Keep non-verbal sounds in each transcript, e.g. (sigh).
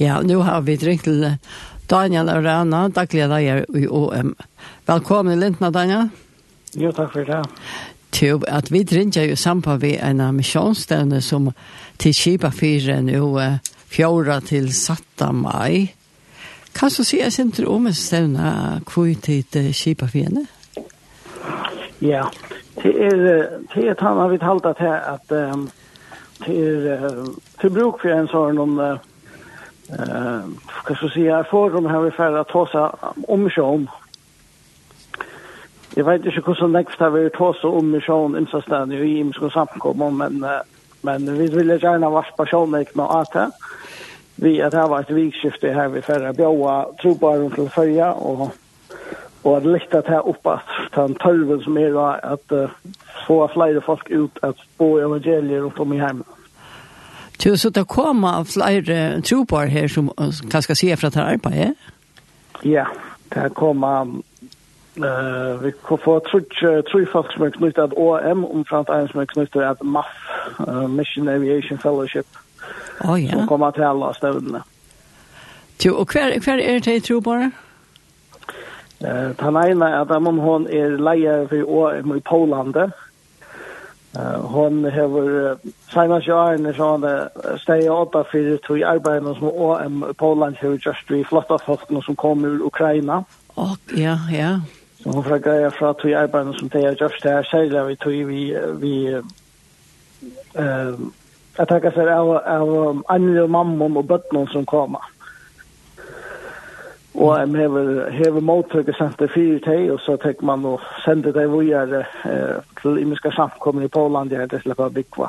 Ja, nu har vi drinkt til Daniel og Rana, daglig leder i OM. Velkommen i Lintna, Daniel. Jo, takk for det. Til at vi drinkt jo sammen ved en misjonsstevne som til Kipa 4 nå, fjorda til satta mai. Kan du si jeg synes om en stevne hvor til Kipa 4? Ja, det er, det er tannet vi talte til at um, det er, til bruk for en sånn om uh, Eh, vad ska jag säga? Forum har vi färre att ta sig om sig om. Jag vet inte hur som lägst har vi ta sig om sig om insatsen i Imsko samkommer, men, men vi vill gärna vara sig om och att. Vi att det har varit vikskifte här vid färre bjöa trobar runt till följa och och att lyfta det här upp att ta en tölven som är att uh, få fler folk ut att spå evangelier runt om i hemmet. Så så det kommer flere trobar her som kan skal se fra att här. Ja, det kommer uh, vi kan få tre folk som er knyttet av OM om en som er knyttet av MAF uh, Mission Aviation Fellowship. Oh, ja. Som kommer til alle støvnene. Jo, og hver, hver er det trobar? Uh, han ena att man hon är lejer för OM i Polandet Uh, hon hever senast jag är när sån stäja åtta för två arbeten som OM Poland hur just vi flotta folk som kommer ur Ukraina. Och ja, ja. Så hon frågar jag från två arbeten som det är just där säger vi två vi vi eh att tacka för av av andra mammor och barn som kommer. Og jeg hever, hever mottøkket det fire til, og så tenker man å sende det videre eh, til imenska samkommer i Poland, jeg heter slipper Bikva.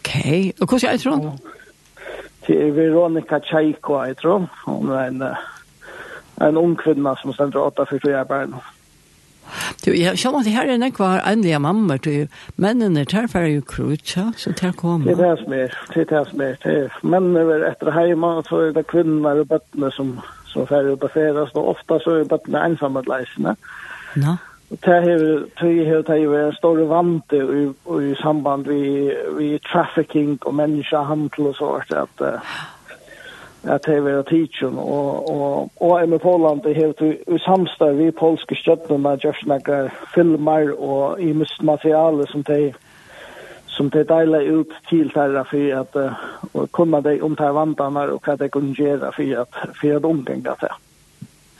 Ok, og hvordan er det sånn? Det er Veronica Tjeiko, jeg tror. Hun er en, en ung kvinne som sender 8-4 arbeid nå. Du, jeg kjenner at her er nekva endelige mammer, du, mennene, tar for jo krutja, så tar kommer. Det er det som er, det er det som er, det er mennene er etter heima, så er det kvinner og bøttene som, som færre og baseres, og ofta så er bøttene ensamme leisene. Nå. Og det er tøy her, det er en stor vante i, i samband vi, vi trafficking og menneskehandel og så, at, uh, at det var teaching og, og och i Polen det helt i samstar vi polske støttene just några filmer og i mest materiale som de som de delar ut til färra for at uh, kunne de om vantene og hva de kunne gjøre for at, for at omgänga det.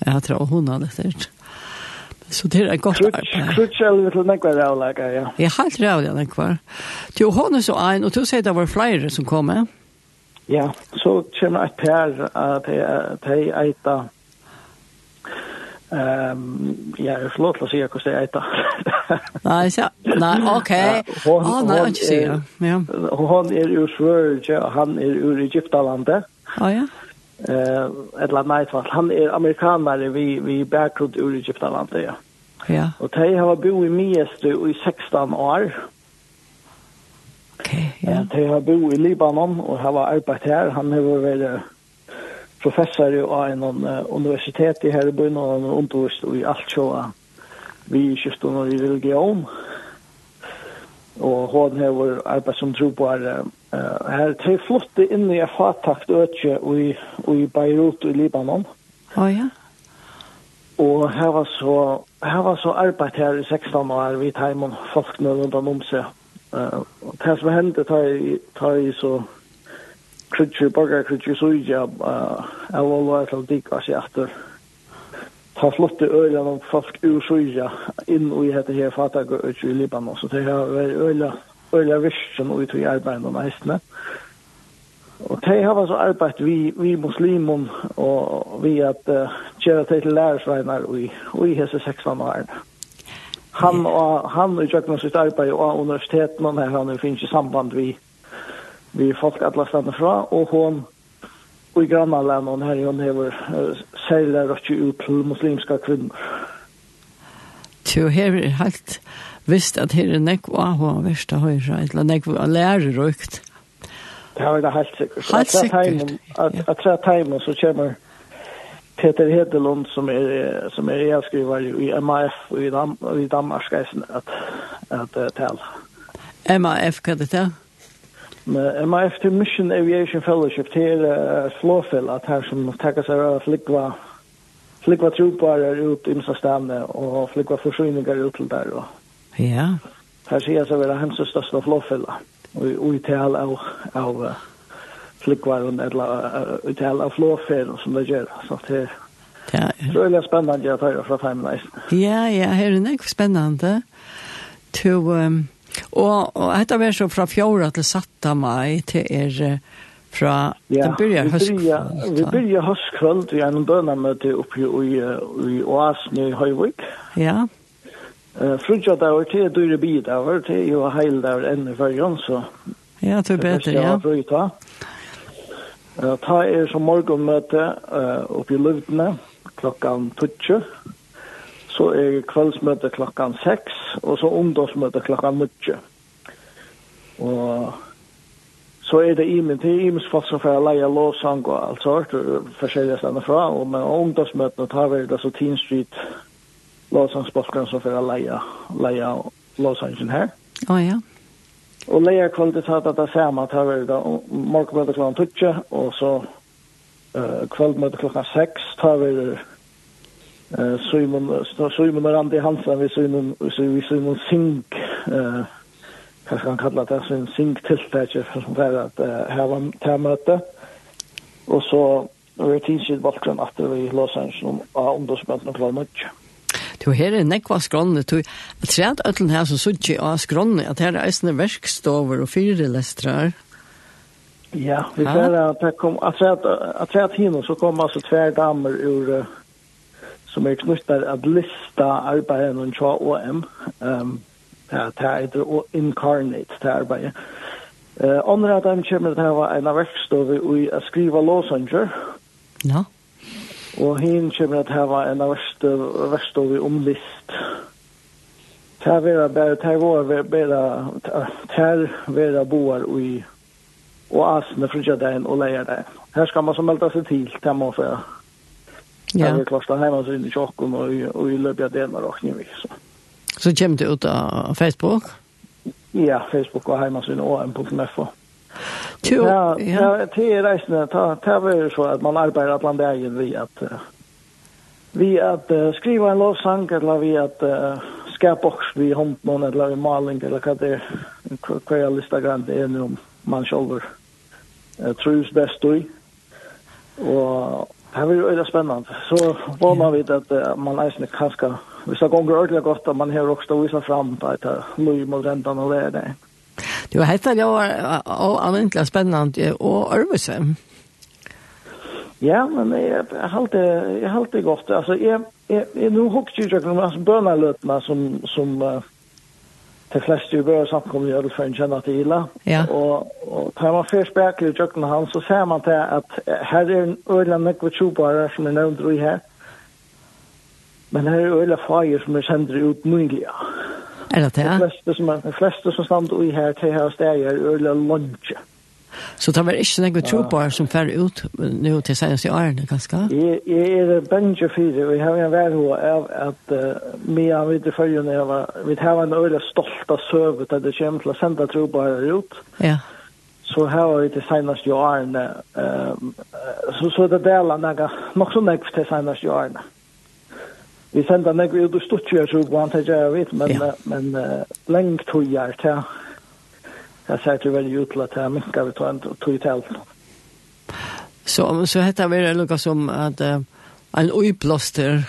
Jeg tror hun hadde sett. Så det er godt arbeid. Krutschel vill den kvar avlägga, ja. Jeg har helt avlägga den kvar. Du, hon är så en, och du säger det var flere som kommer. Ja. Ja, så kommer et per at jeg eita Ehm ja, jag slått att säga hur det heter. (laughs) nei, så. Nej, okej. Ah, nej, jag ser. Ja. Hon er ur Sverige, han er ur Egyptalandet. Ja, ja. Eh, eller nej, fast han är amerikaner vi vi bakgrund ur Egyptalandet, ja. Ja. Och de har bott i Miest i 16 år okay, ja. Jeg har bo i Libanon og har arbeidt her. Han har vært professor i en universitet i her i byen, og han har undervist i alt så vi kjøpte noe i religion. Og hun har arbeidt som tro på her. Her til flotte inn i fatakt øke i Beirut i Libanon. Å ja. Og her var så, her var så arbeidt her i 16 år, vi tar imen folkene rundt om seg og det som hendte tar jeg så krutsi, borgarkrutsi, suja, av olva etter dikva seg etter. Ta flotte øyla noen folk ur suja inn i hette her fatag og i Libanon, så det har vært øyla, øyla virksen ut i arbeid og neistene. Og de har så arbeidt vi, vi muslimer og vi at uh, kjære til lærersveinar i, i hese seksvann og. Han og han og jag måste arbeid og universiteten og här han finnes i samband vi vi folk alla stanna fra og hon og i grannland hon här hon har säljer och ut til muslimska kvinner Tjo her er helt visst att här är näck och hon värsta höra eller näck och lærer røykt Det har det helt sikkert Helt sikkert At tre timer så kommer Peter Hedelund som är som är elskrivare i MAF i, Dam i Danmark att att, att uh, tala. MAF kan det ta? MAF till Mission Aviation Fellowship till uh, Slåfell att här som tackar sig av flikva, flikva tropar ut i Msastanne och flikva försörjningar ut till där. Och. Ja. Här ser jag så vara hans största flåfälla och, i tal av, av flickvaron eller utala flåfer som det gör så att det Ja. Så är det spännande att höra från Nice. Ja, ja, här är det spännande. To um, och och detta var så från fjärde till satta maj till er fra ja, det byrja høstkvöld. Vi byrja høstkvöld i en bønamøte oppi i, i Oasen i Høyvik. Ja. Uh, Frutja dagar til dyre bidagar til jo heil dagar enn i fyrjon, så... Ja, det er bedre, ja. Det er bedre, ja. Uh, ta er som morgenmøte uh, oppe i Løvdene klokkan 20. Så er kveldsmøte klokkan 6, og så ungdomsmøte klokkan 9. Og så er det imen til imens folk som får leie låsang og alt sort, forskjellige stedene fra, og med ungdomsmøtene tar vi det så Teen Street låsangsboskene som får leie, leie låsangen her. Å oh, ja. Og leia kvalitet sa at det samme, det var det morgenmøte klokka tutsje, og så uh, kveldmøte klokka seks, det var uh, Simon, Simon og Randi Hansen, vi Simon, vi Simon Sink, uh, hva skal han kalla det, Simon Sink tiltakje, som er at uh, her var termøte, og så vi er tidskilt valgkrann at vi låsa hans av ungdomsmøtene klokka tutsje. Jo, her er nekva skronne, to at træt ötlen her som suttje av skronne, at her er eisne verkstover og fyrelestrar. Ja, vi ser at det kom, at træt, at træt hinno, så kom altså tver damer ur, som er knuttar at lista arbeidene og tja OM, um, det her er incarnate, det arbeidet. Uh, Andre av de kommer til å ha en verkstover og skriva låsanger, Ja. Og hin kommer at hava en av verste vi omlist. Her vera bare, her var bare, her vera boar i, og asene frutja dagen og leia dagen. Her skal man så melda seg til, kan må säga. Ja. Her er klasta heima så inn i tjokken og, og i løpja delar og knivik. Så, så kommer det ut av Facebook? Ja, Facebook og heima sin og en.fo. Jo, ja. Ja, det är reisende. Det ta var så att man arbetar bland dagen vi att vi att uh, skriva en lovsang eller vi att uh, skapa också vi håndmån eller vi maling eller vad det är. Vad jag listar grann det är nu om man själv uh, trus bäst i. Och det här blir ju spännande. Så var vet att uh, man reisende kanske Hvis det går ordentlig godt, at man har også vist fram på et løy mot rentene og det det. Det var helt det var anvendelig spennende og øvelse. Ja, men jeg halte jeg halte godt. Altså jeg jeg, jeg nu hugger ju jag några bönalötna som som uh, de flesta ju bör samkomna gör det för en känna till illa. Ja. Och och tar man först back i jökna han så ser man till att här är en öla mycket chupar som är nämnd i här. Men här är öla fire som är sänder ut möjliga. Ja. Er det det? De fleste som, de fleste som stand i her, til her steg er øle lunge. Så det var ikke noen trobar som fer ut nå til senest i årene, ganske? Jeg, jeg er benge fire, og jeg har en værhå av at uh, vi har vidt i følgende, vi har en øle stolt av søvet at det kommer til å sende trobar ut. Ja. Så her var vi til senest i årene, um, så, så det deler noe, nok så nøkst til senest i årene. Ja. Vi senda nek vi ut og stuttjør, så på han jeg vet, men, ja. men uh, lengt jeg til jeg sier til veldig utla til minka vi tøy tog tøy Så, så hetta det er lukka som at uh, en uiblåster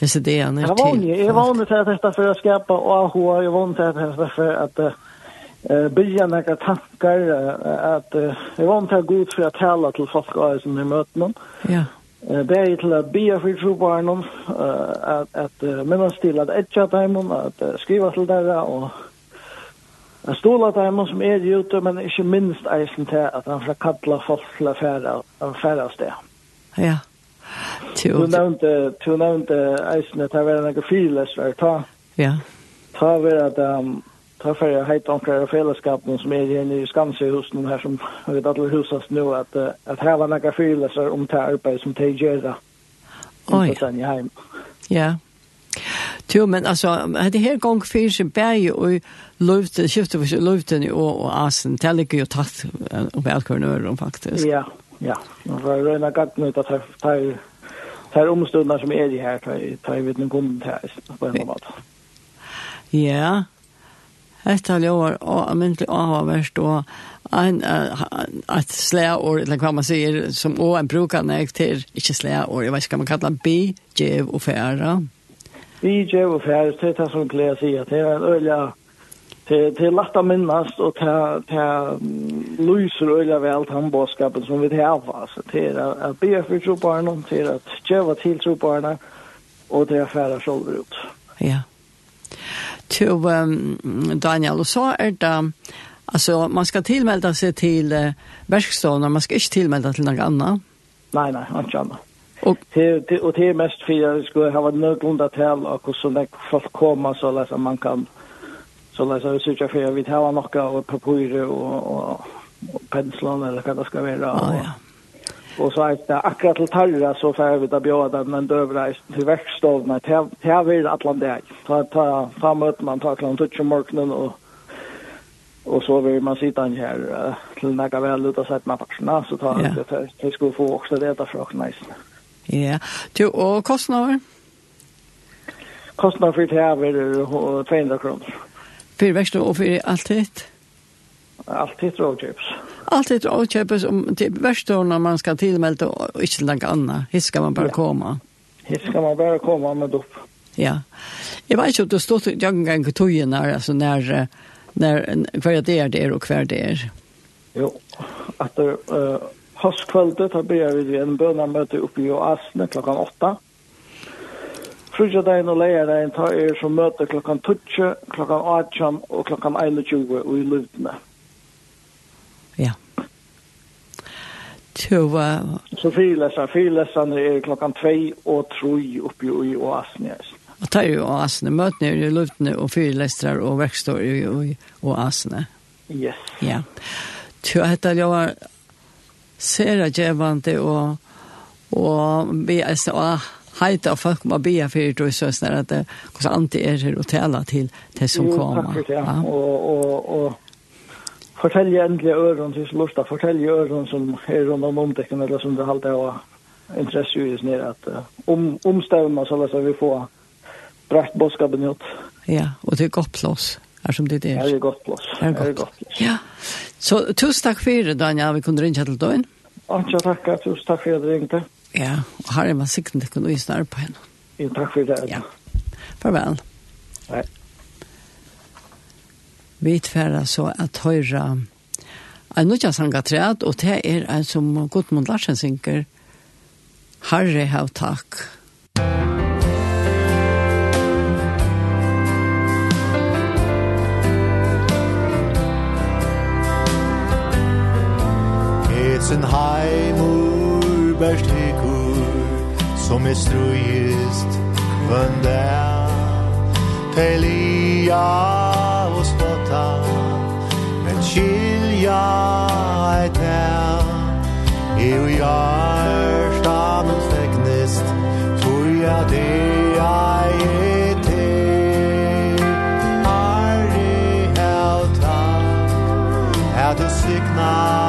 hese det han er til. Jeg vanlig til at dette for å skapa AHA, jeg vanlig til at dette for at uh, eh bygga några tankar att jag var inte god för att tala till folk som i möten. Ja. Bæg til at bia for att att at minnes til at etja dem, at skriva til dere, og at stola dem som er ute, men ikke minst eisen til at han skal kalla folk til å fære sted. Ja. Du nevnte, du nevnte eisen at det var noen fyrløsver, ta. Ja. Ta vi at um, ta för jag heter onkel fällskapen som är här i Skansehusen här som har ett alla husas nu att att här var några fyllelser om det arbete som det gör. Oj. Sen jag hem. Ja. Jo, men altså, det her gong fyrir en berg og luften, skiftet för luften og, og asen, det ligger jo tatt og och välkörnören faktisk. Ja, ja. og Man får röna gatten ut att Det er omstundene som er i her, tar tar vi den kom här på en måte. Ja. Hetta ljóar og myndli áhverst og ein at slæa or eller kva man seir som og en brukar nek til ikkje slæa or eg veit skal man kalla bi jev og færa. Bi jev og færa det er som klær seg at det er en ølla til til lata minnast og ta ta lyser ølla vel han boskapen som vi har så til at bi for tro barn til at jeva til tro barn og til færa sjølv ut. Ja till um, Daniel og så er det alltså man ska tillmäta sig till uh, verkstaden man ska inte tillmäta till något annat. Nej nej, han annat. Och til, och det är mest för jeg skulle ha vært någorlunda til och hur så där folk komma så läs man kan så läs så söka för vi tar ha några och papper och, och, och penslar eller vad det ska vara. Ja ja. Och så att akkurat till tarra så får vi ta bjuda men dövra till verkstaden till till vill Atlanta. Ta ta ta möt man ta klockan 12 morgonen och och så vill man sitta här till några väl ut och sätta man på så tar det för det skulle få också det där från nice. Ja. Du och kostnader? Kostnader för det här är 200 kronor. För verkstaden och för allt det? Allt det tror jag. Allt det avköpes om typ när man ska tillmälta och inte något annat. Hit ska man bara ja. komma. Hit ska man bara komma med upp. Ja. Jag vet inte om det stått jag en gång i tojen här, alltså när, när, kvar det är det och kvar det är. Jo, att det uh, höstkvället har börjat vi en bönamöte uppe i Asne klockan åtta. Frugadagen og leierdagen tar er som møter klokkan 12, klokkan 18 og klokkan 21 og i Lutene. Mm. Ja. Tjova. Så fylesan, fylesan er klokkan 2 og 3 oppi i oasen, ja. Og tar jo oasene, møtene er i luftene og fyrlestrar og verkstår i oasene. Yes. Ja. Tjova, hetta jo var sera djevande og og vi er så heita og folk må bia fyrir du så snart at det anti er her og tala til det som kommer. Jo, takk for det. Ja, og og og fortälja ändliga öron till lust att fortälja öron som er rundt om omtäcken eller som det halta har interesse i just ner att om omstämma så att vi får brett bådskapen ut. Ja, og det er godt plats. er som det er. Ja, det er godt plats. Det er godt. plats. Ja. Så tusen takk for det Daniel, vi kunne ringe til døgn. Ja, takk. Tusen takk for att du ringde. Ja, og her er man siktande kunde vi snarpa henne. Ja, takk for det. Ja. farvel. Nei vi tverra så at høyra en nødja sanga træd, og det er en som Gudmund Larsen synker, Harry hav takk. Etsen heimur best hikur, som er strøyest, vønda, telia, gråta Men skilja eit her. I u hjarta men fegnist Tror jeg det jeg er til. Arri er ta Er du signar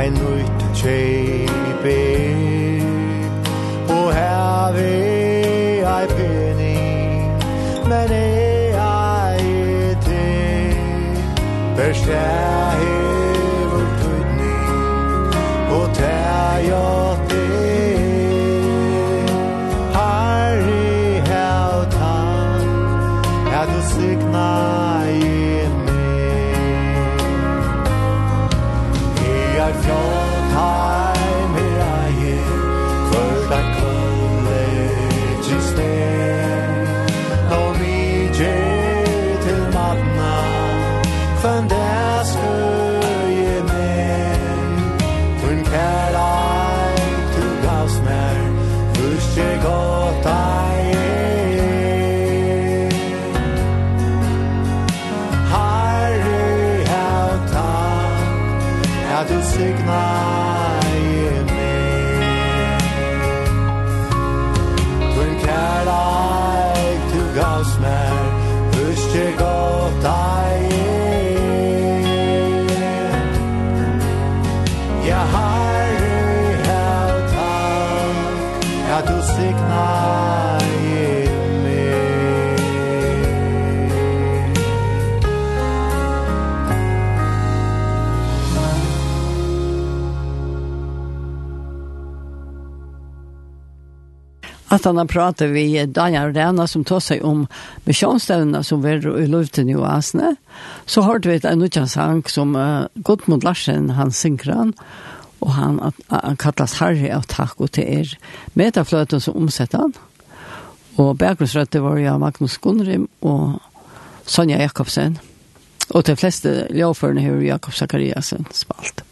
ein ut Og her herre ei penny men ai te Bestell du signar att han har vi Daniel Rena som tar sig om missionsställena som var i luften i Asne så hörde vi en annan sang som uh, Gudmund Larsen han synkran och han, at, han kallas Harry av tack och till er metaflöten som omsätter han. Och bakgrundsrötter var jag Magnus Gunnrim och Sonja Jakobsen. Och de flesta ljåförna hur Jakob Zakariasen spalt.